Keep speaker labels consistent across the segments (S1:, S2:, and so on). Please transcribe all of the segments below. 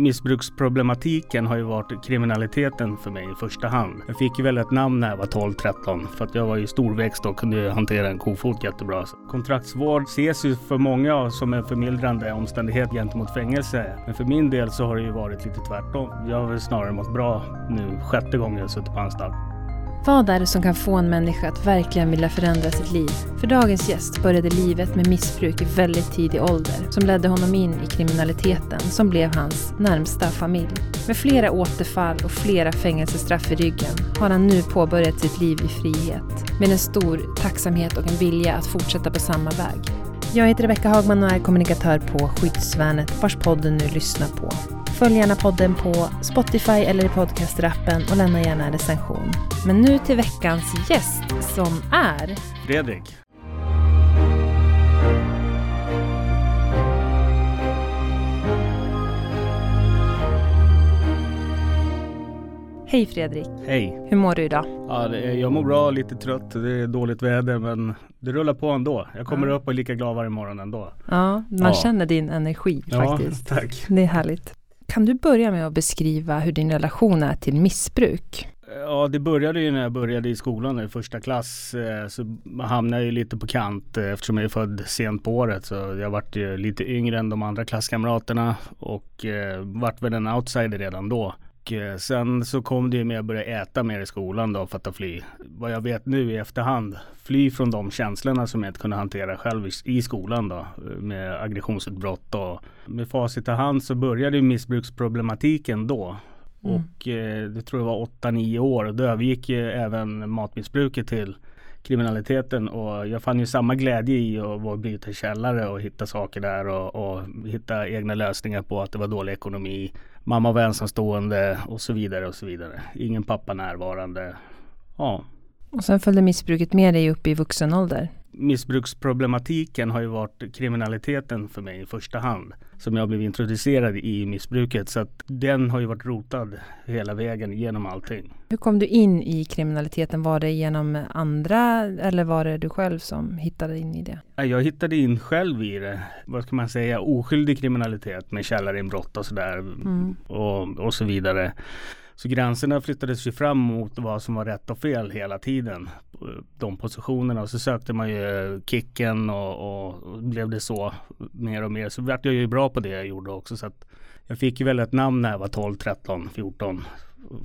S1: Missbruksproblematiken har ju varit kriminaliteten för mig i första hand. Jag fick ju väl ett namn när jag var 12-13 för att jag var ju storväxt och kunde hantera en kofot jättebra. Kontraktsvård ses ju för många som en förmildrande omständighet gentemot fängelse. Men för min del så har det ju varit lite tvärtom. Jag har väl snarare mått bra nu sjätte gången jag suttit på anstalt.
S2: Vad är det som kan få en människa att verkligen vilja förändra sitt liv? För dagens gäst började livet med missbruk i väldigt tidig ålder som ledde honom in i kriminaliteten som blev hans närmsta familj. Med flera återfall och flera fängelsestraff i ryggen har han nu påbörjat sitt liv i frihet med en stor tacksamhet och en vilja att fortsätta på samma väg. Jag heter Rebecka Hagman och är kommunikatör på Skyddsvärnet vars podd du nu lyssnar på. Följ gärna podden på Spotify eller i podcastrappen och lämna gärna en recension. Men nu till veckans gäst som är
S1: Fredrik.
S2: Hej Fredrik!
S1: Hej!
S2: Hur mår du idag?
S1: Ja, är, jag mår bra, lite trött. Det är dåligt väder men det rullar på ändå. Jag kommer
S2: Ja.
S1: upp och är lika glad varje morgon ändå.
S2: Ja, man
S1: Ja.
S2: känner din energi faktiskt.
S1: Ja, tack.
S2: Det är härligt. Kan du börja med att beskriva hur din relation är till missbruk?
S1: Ja, det började ju när jag började i skolan i första klass. Eh, så hamnade jag ju lite på kant eh, eftersom jag är född sent på året. Så jag vart ju lite yngre än de andra klasskamraterna och eh, vart väl en outsider redan då. Och eh, sen så kom det ju med att börja äta mer i skolan då för att fly. Vad jag vet nu i efterhand, fly från de känslorna som jag inte kunde hantera själv i, skolan då. Med aggressionsutbrott och med facit i hand så började ju missbruksproblematiken då.
S2: Mm.
S1: Och eh, det tror jag var 8-9 år. Då övergick ju även matmissbruket till kriminaliteten och jag fann ju samma glädje i att vara byta källare och hitta saker där och, och hitta egna lösningar på att det var dålig ekonomi. Mamma var ensamstående och så vidare och så vidare. Ingen pappa närvarande. Ja,
S2: Och sen följde missbruket med dig upp i vuxen ålder
S1: missbruksproblematiken har ju varit kriminaliteten för mig i första hand. Som jag blev introducerad i missbruket så att den har ju varit rotad hela vägen genom allting.
S2: Hur kom du in i kriminaliteten? Var det genom andra eller var det du själv som hittade in i det?
S1: Ja, Jag hittade in själv i det, vad ska man säga, oskyldig kriminalitet med källarinbrott och sådär
S2: Mm.
S1: och, och så vidare. Så gränserna flyttades ju fram mot vad som var rätt och fel hela tiden. De positionerna och så sökte man ju kicken och, och blev det så mer och mer. Så vart jag ju bra på det jag gjorde också. Så att jag fick ju väl ett namn när jag var 12, 13, 14.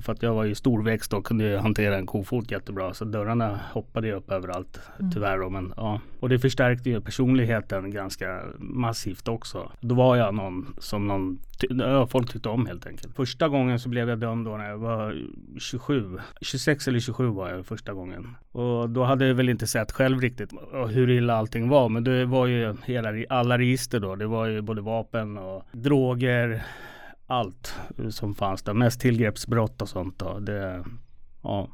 S1: För att jag var ju storväxt och kunde hantera en kofot jättebra. Så dörrarna hoppade ju upp överallt
S2: Mm.
S1: tyvärr. Då, men, ja. Och det förstärkte ju personligheten ganska massivt också. Då var jag någon som någon, ty- folk tyckte om helt enkelt. Första gången så blev jag dömd då när jag var 27. 26 eller 27 var jag första gången. Och då hade jag väl inte sett själv riktigt hur illa allting var. Men det var ju hela, alla register då. Det var ju både vapen och droger allt som fanns där. Mest tillgreppsbrott och sånt då. Det, ja,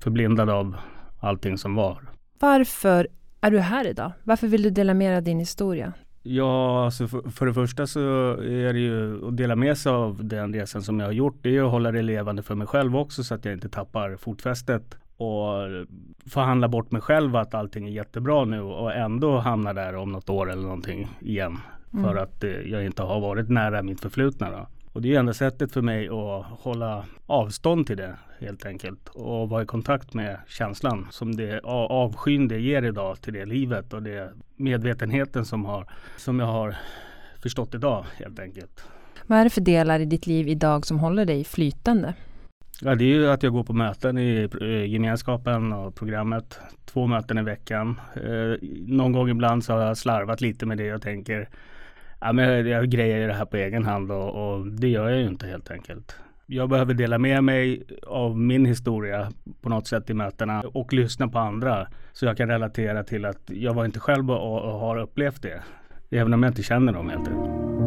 S1: förblindad av allting som var.
S2: Varför är du här idag? Varför vill du dela med dig av din historia?
S1: Ja, alltså för, för det första så är det ju att dela med sig av den resan som jag har gjort. Det är att hålla det levande för mig själv också så att jag inte tappar fotfästet och förhandla bort mig själv att allting är jättebra nu och ändå hamna där om något år eller någonting igen.
S2: Mm.
S1: För att eh, jag inte har varit nära mitt förflutna då. Och det är enda sättet för mig att hålla avstånd till det helt enkelt. Och vara i kontakt med känslan som det avskyn det ger idag till det livet och det medvetenheten som, har, som jag har förstått idag helt enkelt.
S2: Vad är det för delar i ditt liv idag som håller dig flytande?
S1: Ja, det är ju att jag går på möten i eh, gemenskapen och programmet. Två möten i veckan. Eh, någon gång ibland så har jag slarvat lite med det och tänker ja, men jag grejer det här på egen hand och, och det gör jag ju inte helt enkelt. Jag behöver dela med mig av min historia på något sätt i mötena och lyssna på andra så jag kan relatera till att jag var inte själv och, och har upplevt det. Även om jag inte känner dem helt enkelt.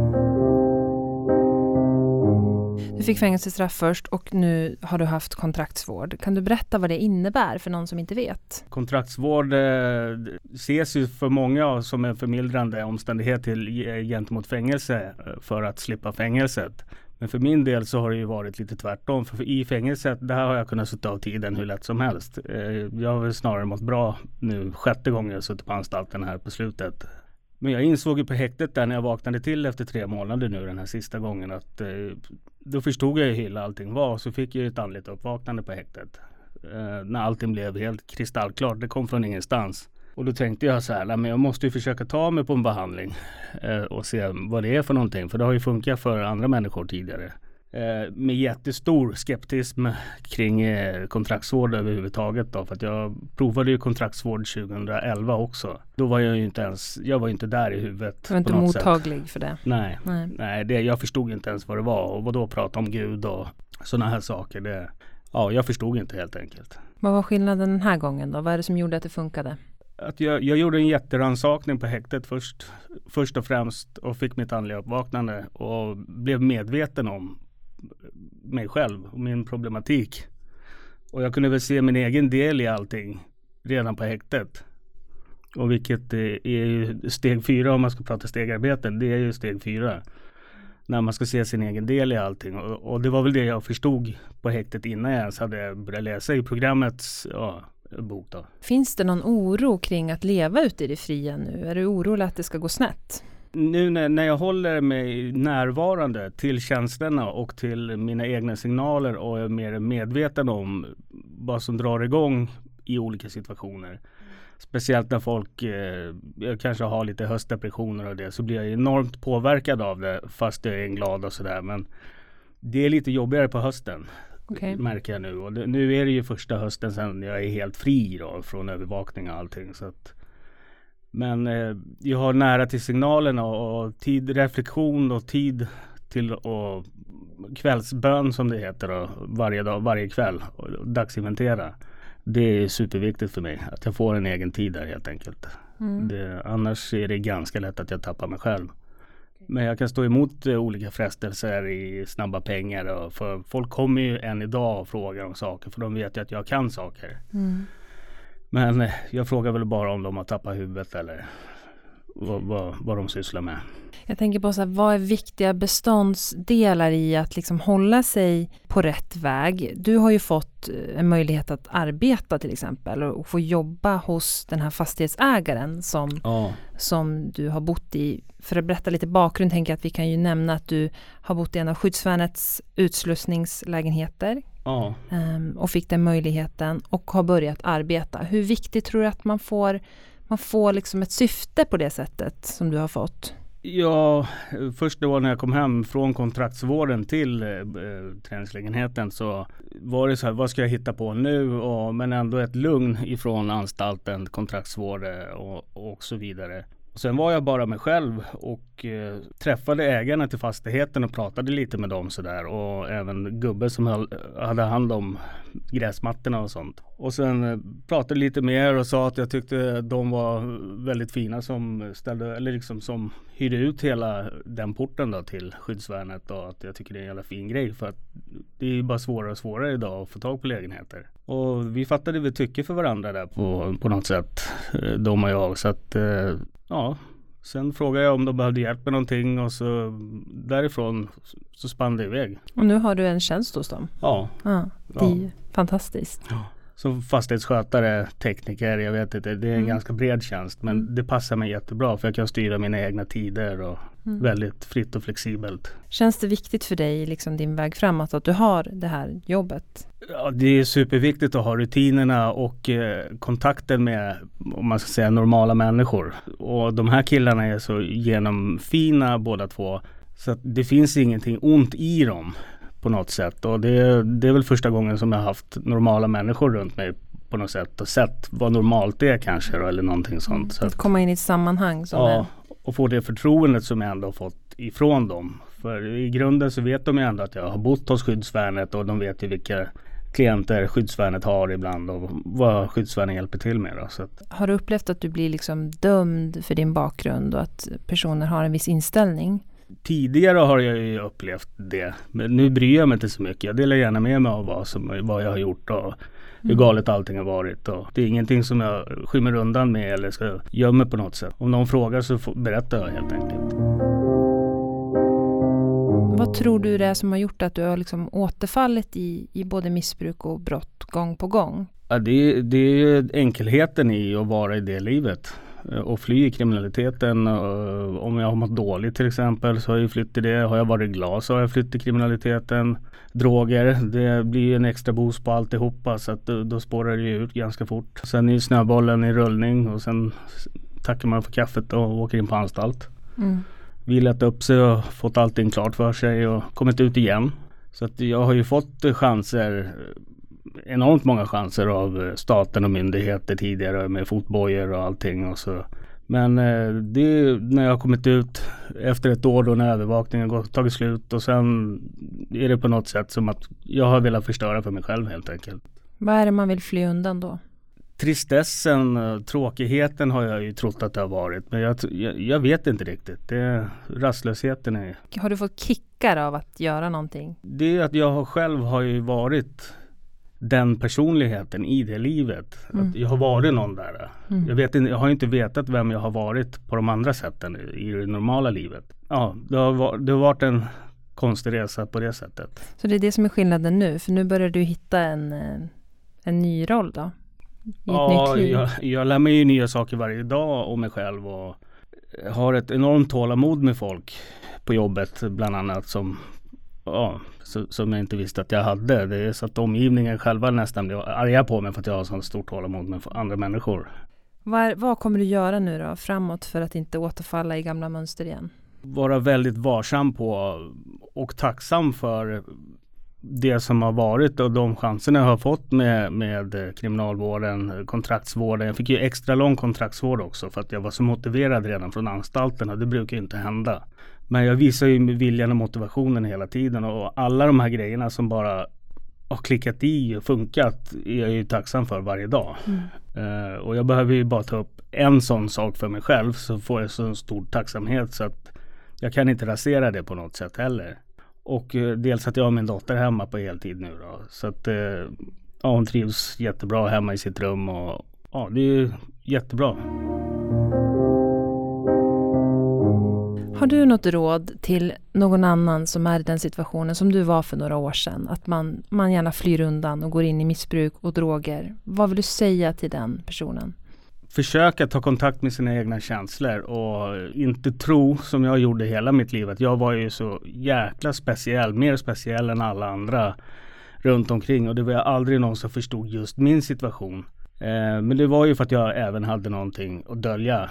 S2: Du fick fängelsestraff först och nu har du haft kontraktsvård. Kan du berätta vad det innebär för någon som inte vet?
S1: Kontraktsvård eh, ses ju för många som en förmildrande omständighet till, eh, gentemot fängelse eh, för att slippa fängelset. Men för min del så har det ju varit lite tvärtom. För i fängelset, där har jag kunnat sitta av tiden hur lätt som helst. Jag har väl snarare mått bra nu sjätte gången jag suttit på anstalten här på slutet. Men jag insåg ju på häktet där när jag vaknade till efter tre månader nu den här sista gången att då förstod jag ju hur illa allting var. Så fick jag ett andligt uppvaknande på häktet. Eh, när allting blev helt kristallklart. Det kom från ingenstans. Och då tänkte jag så här, men jag måste ju försöka ta mig på en behandling eh, och se vad det är för någonting. För det har ju funkat för andra människor tidigare. Eh, med jättestor skeptism kring eh, kontraktsvård överhuvudtaget då. För att jag provade ju kontraktsvård 2011 också. Då var jag ju inte ens, jag var inte där i huvudet.
S2: Du var inte mottaglig sätt. för det?
S1: Nej, nej. nej det, jag förstod inte ens vad det var. Och vad då prata om Gud och sådana här saker. Det, ja, jag förstod inte helt enkelt.
S2: Vad var skillnaden den här gången då? Vad är det som gjorde att det funkade?
S1: Att jag, jag gjorde en jätteransakning på häktet först, först och främst och fick mitt andliga uppvaknande och blev medveten om mig själv och min problematik. Och jag kunde väl se min egen del i allting redan på häktet. Och vilket eh, är ju steg fyra om man ska prata stegarbeten. Det är ju steg fyra. När man ska se sin egen del i allting. Och, och det var väl det jag förstod på häktet innan jag ens hade börjat läsa i programmets ja, bok. Då.
S2: Finns det någon oro kring att leva ute i det fria nu? Är du orolig att det ska gå snett?
S1: Nu när, när jag håller mig närvarande till känslorna och till mina egna signaler och är mer medveten om vad som drar igång i olika situationer. Speciellt när folk eh, kanske har lite höstdepressioner och det så blir jag enormt påverkad av det fast jag är glad och sådär. Men det är lite jobbigare på hösten. Okay. Märker jag nu. Och det, nu är det ju första hösten sedan jag är helt fri då, från övervakning och allting. Så att, men eh, jag har nära till signalerna och, tid, reflektion och tid till och kvällsbön som det heter då, varje dag, varje kväll och dagsinventera. Det är superviktigt för mig att jag får en egen tid där helt enkelt. Mm. Det, annars är det ganska lätt att jag tappar mig själv. Men jag kan stå emot eh, olika frestelser i snabba pengar. Och för folk kommer ju än idag och frågar om saker för de vet ju att jag kan saker. Mm. Men eh, jag frågar väl bara om de har tappat huvudet eller vad, vad, vad de sysslar med.
S2: Jag tänker på så här, vad är viktiga beståndsdelar i att liksom hålla sig på rätt väg? Du har ju fått eh, en möjlighet att arbeta till exempel och få jobba hos den här fastighetsägaren som, ja. som du har bott i. För att berätta lite bakgrund tänker jag att vi kan ju nämna att du har bott i en av skyddsvärnets utslussningslägenheter Ja. Um, och fick den möjligheten och har börjat arbeta. Hur viktigt tror du att man får, man får liksom ett syfte på det sättet som du har fått?
S1: Ja, först då när jag kom hem från kontraktsvården till eh, träningslägenheten så var det så här, vad ska jag hitta på nu? Och, men ändå ett lugn ifrån anstalten, kontraktsvård och, och så vidare. Sen var jag bara mig själv och eh, träffade ägarna till fastigheten och pratade lite med dem sådär och även gubben som höll, hade hand om gräsmattorna och sånt. Och sen eh, pratade lite mer och sa att jag tyckte de var väldigt fina som ställde, eller liksom som hyrde ut hela den porten då till skyddsvärnet och att jag tycker det är en jävla fin grej för att det är ju bara svårare och svårare idag att få tag på lägenheter. Och vi fattade väl tycke för varandra där på, på något sätt, eh, de och jag. Så att ja, sen frågade jag om de behövde hjälp med någonting och så därifrån så spann det iväg.
S2: Och nu har du en tjänst hos dem?
S1: Ja.
S2: ja det är ja. fantastiskt. Ja.
S1: Som fastighetsskötare, tekniker, jag vet inte. Det är en mm. ganska bred tjänst men mm. det passar mig jättebra för jag kan styra mina egna tider och mm. väldigt fritt och flexibelt.
S2: Känns det viktigt för dig, liksom din väg framåt, att du har det här jobbet?
S1: Ja, det är superviktigt att ha rutinerna och eh, kontakten med, om man ska säga, normala människor. Och de här killarna är så genomfina båda två. Så att det finns ingenting ont i dem på något sätt. Och det, det är väl första gången som jag har haft normala människor runt mig på något sätt och sett vad normalt är kanske då, eller någonting sånt. Så
S2: att komma in i ett sammanhang som
S1: ja,
S2: är...
S1: och få det förtroendet som jag ändå har fått ifrån dem. För i grunden så vet de ju ändå att jag har bott hos skyddsvärnet och de vet ju vilka klienter skyddsvärnet har ibland och vad skyddsvärnet hjälper till med. Då.
S2: Har du upplevt att du blir liksom dömd för din bakgrund och att personer har en viss inställning?
S1: Tidigare har jag ju upplevt det. Men nu bryr jag mig inte så mycket. Jag delar gärna med mig av vad, som, vad jag har gjort och hur mm. galet allting har varit. Och det är ingenting som jag skymmer undan med eller ska gömma på något sätt. Om någon frågar så berättar jag helt enkelt.
S2: Vad tror du det är som har gjort att du har liksom återfallit i, i både missbruk och brott gång på gång?
S1: Ja, det, det är enkelheten i att vara i det livet. Eh, och fly kriminaliteten. Om jag har mått dåligt till exempel så har jag flytt till det. Har jag varit glad så har jag flytt till kriminaliteten. Droger, det blir en extra boost på alltihopa så att då, då spårar det ut ganska fort. Sen är snöbollen i rullning och sen tackar man för kaffet och åker in på anstalt. Mm. Vilat upp sig och fått allting klart för sig och kommit ut igen. Så att jag har ju fått chanser enormt många chanser av staten och myndigheter tidigare med fotbojor och allting. Och så. Men eh, det när jag har kommit ut efter ett år då när övervakningen har tagit slut och sen är det på något sätt som att jag har velat förstöra för mig själv helt enkelt.
S2: Vad är det man vill fly undan då?
S1: Tristessen, tråkigheten har jag ju trott att det har varit. Men jag, jag, jag vet inte riktigt. Det, rastlösheten är...
S2: Har du fått kickar av att göra någonting?
S1: Det är att jag själv har ju varit den personligheten i det livet. Mm. Att jag har varit någon där. Mm. Jag, vet, jag har inte vetat vem jag har varit på de andra sätten i det normala livet. Ja, det har, det har varit en konstig resa på det sättet.
S2: Så det är det som är skillnaden nu? För nu börjar du hitta en, eh, en ny roll då?
S1: ja, jag, jag lär mig ju nya saker varje dag om mig själv och har ett enormt tålamod med folk på jobbet bland annat som ja, som jag inte visste att jag hade. Det är så att omgivningen själva nästan blir arga på mig för att jag har sånt stort tålamod med andra människor.
S2: Vad, vad kommer du göra nu då framåt för att inte återfalla i gamla mönster igen?
S1: Vara väldigt varsam på och tacksam för det som har varit och de chanserna jag har fått med, med kriminalvården, kontraktsvården. Jag fick ju extra lång kontraktsvård också för att jag var så motiverad redan från anstalten och det brukar inte hända. Men jag visar ju viljan och motivationen hela tiden och alla de här grejerna som bara har klickat i och funkat är jag ju tacksam för varje dag. Mm. Uh, och jag behöver ju bara ta upp en sån sak för mig själv så får jag så stor tacksamhet så att jag kan inte rasera det på något sätt heller. Och uh, dels att jag har min dotter hemma på heltid nu då. Så att uh, ja, hon trivs jättebra hemma i sitt rum och ja, det är jättebra.
S2: Har du något råd till någon annan som är i den situationen som du var för några år sedan? Att man, man gärna flyr undan och går in i missbruk och droger. Vad vill du säga till den personen?
S1: Försök att ta kontakt med sina egna känslor och inte tro som jag gjorde hela mitt liv att jag var ju så jäkla speciell, mer speciell än alla andra runt omkring och det var aldrig någon som förstod just min situation. Eh, men det var ju för att jag även hade någonting att dölja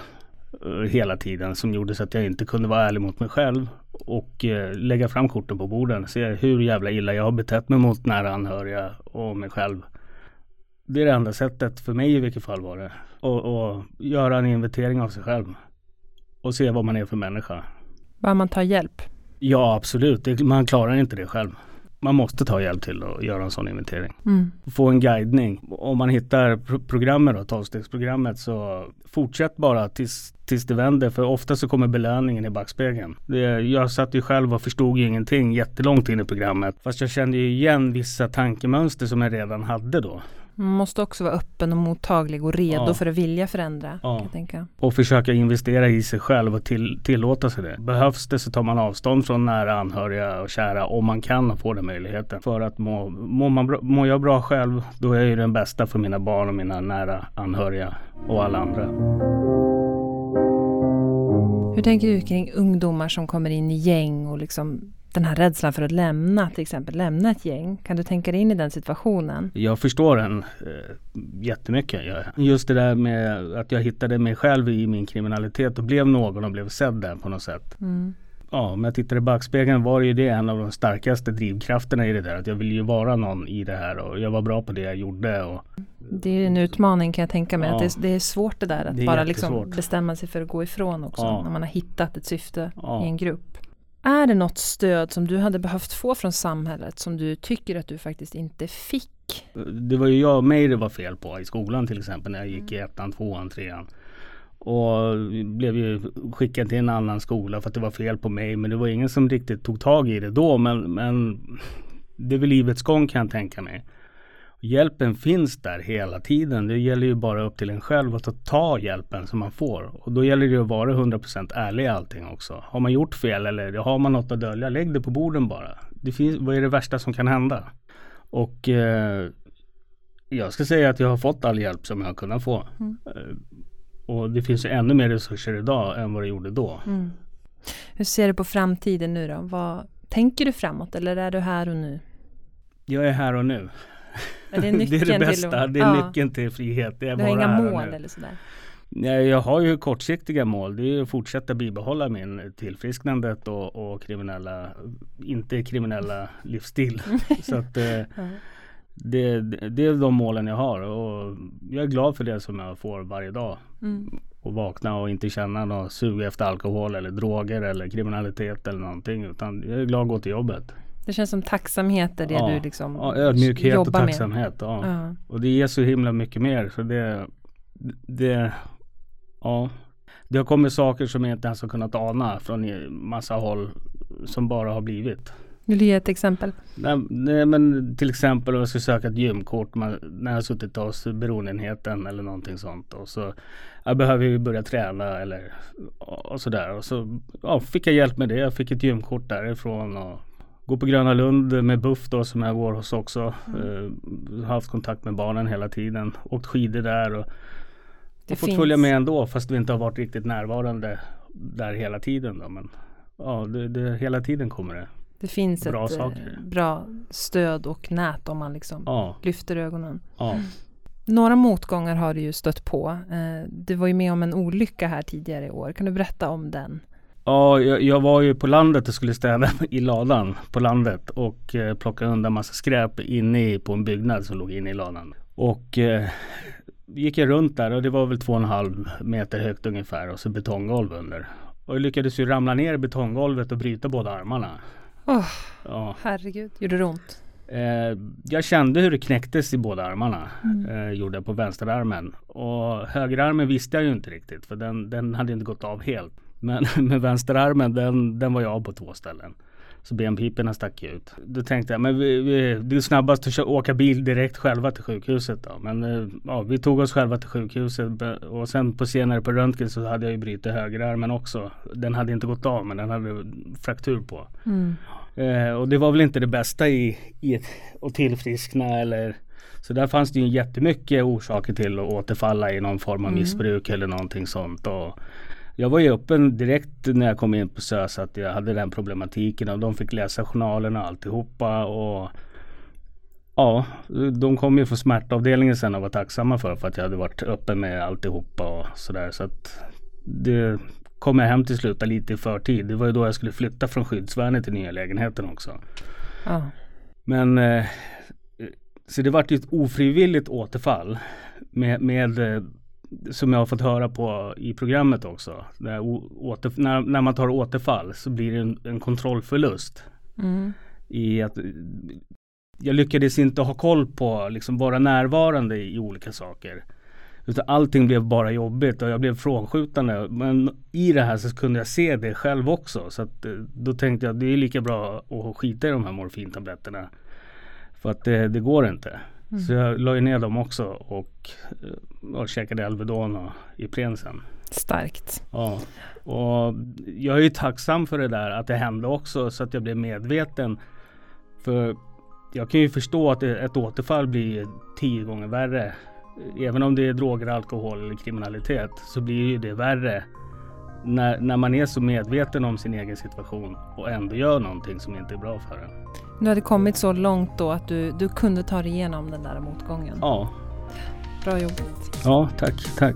S1: hela tiden som gjorde så att jag inte kunde vara ärlig mot mig själv och eh, lägga fram korten på borden. Se hur jävla illa jag har betett mig mot nära anhöriga och mig själv. Det är det enda sättet för mig i vilket fall var det. Och, och göra en inventering av sig själv. Och se vad man är för människa.
S2: Bör man ta hjälp?
S1: Ja absolut, man klarar inte det själv man måste ta hjälp till att göra en sån inventering. Mm. Få en guidning. Om man hittar pro programmet då, tolvstegsprogrammet så fortsätt bara tills, tills det vänder för ofta så kommer belöningen i backspegeln. Det, jag satt ju själv och förstod ju ingenting jättelångt in i programmet. Fast jag kände ju igen vissa tankemönster som jag redan hade då.
S2: Man måste också vara öppen och mottaglig och redo ja. för att vilja förändra. Ja.
S1: Och försöka investera i sig själv och till, tillåta sig det. Behövs det så tar man avstånd från nära anhöriga och kära om man kan får den möjligheten. För att må, må, man bra, mår jag bra själv då är jag ju den bästa för mina barn och mina nära anhöriga och alla andra.
S2: Hur tänker du kring ungdomar som kommer in i gäng och liksom den här rädslan för att lämna, till exempel lämna ett gäng. Kan du tänka dig in i den situationen?
S1: Jag förstår den eh, jättemycket. Just det där med att jag hittade mig själv i min kriminalitet och blev någon och blev sedd där på något sätt. Mm. Ja, om jag tittar i backspegeln var ju det en av de starkaste drivkrafterna i det där. Att jag ville ju vara någon i det här och jag var bra på det jag gjorde. Och,
S2: det är en utmaning kan jag tänka mig. Ja, att det, är, det är svårt det där att det bara liksom bestämma sig för att gå ifrån också. Ja. När man har hittat ett syfte ja. i en grupp. Är det något stöd som du hade behövt få från samhället som du tycker att du faktiskt inte fick?
S1: Det var ju jag mig det var fel på i skolan till exempel när jag gick i ettan, tvåan, trean. Och blev ju skickad till en annan skola för att det var fel på mig. Men det var ingen som riktigt tog tag i det då. Men, men det är väl livets gång kan jag tänka mig. Hjälpen finns där hela tiden. Det gäller ju bara upp till en själv att ta hjälpen som man får. Och då gäller det att vara 100% ärlig i allting också. Har man gjort fel eller har man något att dölja, lägg det på borden bara. Det finns, vad är det värsta som kan hända? Och eh, jag ska säga att jag har fått all hjälp som jag har kunnat få. Mm. Eh, Och det finns ju ännu mer resurser idag än vad det gjorde då.
S2: Mm. Hur ser du på framtiden nu då? Vad, tänker du framåt eller är du här och nu?
S1: Jag är här och nu.
S2: Är det,
S1: det är det bästa.
S2: Till
S1: det är
S2: ja.
S1: nyckeln till frihet. Det är
S2: Du har inga mål eller sådär?
S1: Nej, jag har ju kortsiktiga mål. Det är att fortsätta bibehålla min tillfrisknandet och, och kriminella, inte kriminella livsstil. Så att eh, det, det är de målen jag har och jag är glad för det som jag får varje dag.
S2: Mm.
S1: Och vakna och inte känna något sug efter alkohol eller droger eller kriminalitet eller någonting. Utan jag är glad att gå till jobbet.
S2: Det känns som tacksamhet är det
S1: Ja.
S2: du liksom
S1: Ja, ödmjukhet och
S2: jobbar med.
S1: tacksamhet. Ja.
S2: Ja.
S1: Och det ger så himla mycket mer. Så det, det, ja. Det har kommit saker som jag inte ens har kunnat ana från massa håll som bara har blivit.
S2: Vill du ge ett exempel?
S1: Nej, nej men till exempel om jag ska söka ett gymkort man, när jag har suttit hos beroendeenheten eller någonting sånt. Och så jag behöver ju börja träna eller och sådär. Och så ja, fick jag hjälp med det. Jag fick ett gymkort därifrån och gå på Gröna Lund med Buff då som jag går hos också. Eh, haft kontakt med barnen hela tiden. Åkt skidor där och,
S2: Det
S1: och fått
S2: finns-
S1: följa med ändå fast vi inte har varit riktigt närvarande där hela tiden. Då. Men ja, det, det, hela tiden kommer det.
S2: Det finns
S1: Bra
S2: ett eh,
S1: saker.
S2: bra stöd och nät om man liksom
S1: Ja,
S2: lyfter ögonen.
S1: ja.
S2: Några motgångar har du ju stött på. Eh, Du var ju med om en olycka här tidigare i år. Kan du berätta om den?
S1: Ja, jag, jag var ju på landet och skulle städa i ladan på landet och eh, plocka undan massa skräp inne på en byggnad som låg inne i ladan. Och eh, gick jag runt där och det var väl två och en halv meter högt ungefär och så betonggolv under. Och jag lyckades ju ramla ner i betonggolvet och bryta båda armarna.
S2: Åh,
S1: Ja.
S2: herregud, gjorde det ont?
S1: Eh, jag kände hur det knäcktes i båda armarna. Eh, gjorde jag på vänsterarmen. Och högerarmen visste jag ju inte riktigt för den, den hade inte gått av helt. Men med vänsterarmen den, den var jag av på två ställen. Så benpiporna stack ut. Då tänkte jag men vi, vi, det är snabbast att åka bil direkt själva till sjukhuset då. Men eh, ja, vi tog oss själva till sjukhuset och sen på senare på röntgen så hade jag ju brutit högerarmen också. Den hade inte gått av men den hade fraktur på.
S2: Mm.
S1: Eh, och det var väl inte det bästa i, i ett, att tillfriskna eller så där fanns det ju jättemycket orsaker till att återfalla i någon form av
S2: Mm.
S1: missbruk eller någonting sånt. Och jag var ju öppen direkt när jag kom in på SÖS att jag hade den problematiken och de fick läsa journalerna och alltihopa. Och ja, de kom ju från smärtavdelningen sen och var tacksamma för för att jag hade varit öppen med alltihopa och sådär. Så att det kom jag hem till slut lite i förtid. Det var ju då jag skulle flytta från skyddsvärnet till nya lägenheten också.
S2: Ja.
S1: Men eh, så det vart ju ett ofrivilligt återfall med, med eh, som jag har fått höra på i programmet också. Åter, när, när man tar återfall så blir det en, en kontrollförlust
S2: Mm.
S1: i att jag lyckades inte ha koll på, liksom vara närvarande i olika saker. Utan allting blev bara jobbigt och jag blev frånskjutande. Men i det här så kunde jag se det själv också. Så att, eh, då tänkte jag att det är lika bra att skita i de här morfintabletterna. För att det, det går inte. Så jag la ju ner dem också och, eh, och käkade Alvedon och Ipren sen.
S2: Starkt.
S1: Ja, och jag är ju tacksam för det där att det hände också så att jag blev medveten. För jag kan ju förstå att ett återfall blir tio gånger värre. Även om det är droger, alkohol eller kriminalitet så blir ju det värre när, när man är så medveten om sin egen situation och ändå gör någonting som inte är bra för en.
S2: Du hade kommit så långt då att du, du kunde ta dig igenom den där motgången.
S1: Ja,
S2: Bra jobbat.
S1: ja tack, tack.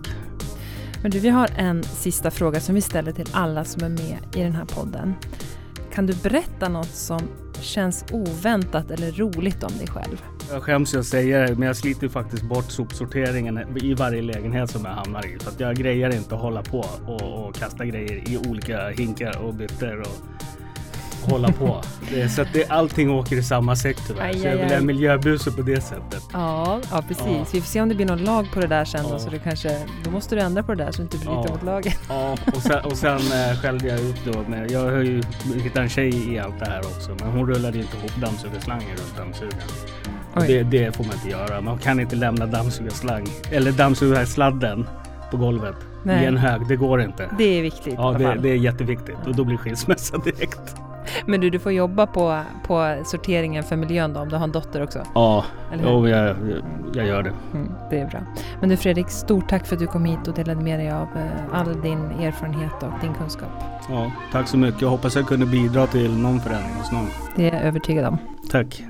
S2: Men du, vi har en sista fråga som vi ställer till alla som är med i den här podden. Kan du berätta något som känns oväntat eller roligt om dig själv?
S1: Jag skäms att säga det, men jag sliter faktiskt bort sopsorteringen i varje lägenhet som jag hamnar i. Så att jag grejer inte att hålla på och, och kasta grejer i olika hinkar och byttor och hålla på. Det, så att det, allting åker i samma säck tyvärr.
S2: Aj,
S1: så jag vill ha
S2: aj.
S1: miljöbuse på det sättet.
S2: Ja, ja precis.
S1: Ja.
S2: Vi får se om det blir någon lag på det där sen då,
S1: Ja.
S2: så du kanske, då måste du ändra på det där så du inte bryter
S1: Ja.
S2: mot lagen.
S1: Ja, och sen, och sen eh, skällde jag ut då. Men jag har ju hittat en tjej i allt det här också. Men hon rullade inte ihop dammsugarslangen runt dammsugaren. Det, det får man inte göra. Man kan inte lämna dammsugarslang eller dammsugarsladden på golvet
S2: Nej.
S1: i en hög. Det går inte.
S2: Det är viktigt
S1: Ja, det, det är jätteviktigt och då blir skilsmässa direkt.
S2: Men du, du får jobba på, på sorteringen för miljön då, om du har en dotter också.
S1: Ja, jo, jag, jag gör det.
S2: Mm, det är bra. Men du Fredrik, stort tack för att du kom hit och delade med dig av eh, all din erfarenhet och din kunskap.
S1: Ja, tack så mycket. Jag hoppas jag kunde bidra till någon förändring hos någon.
S2: Det är jag övertygad om.
S1: Tack.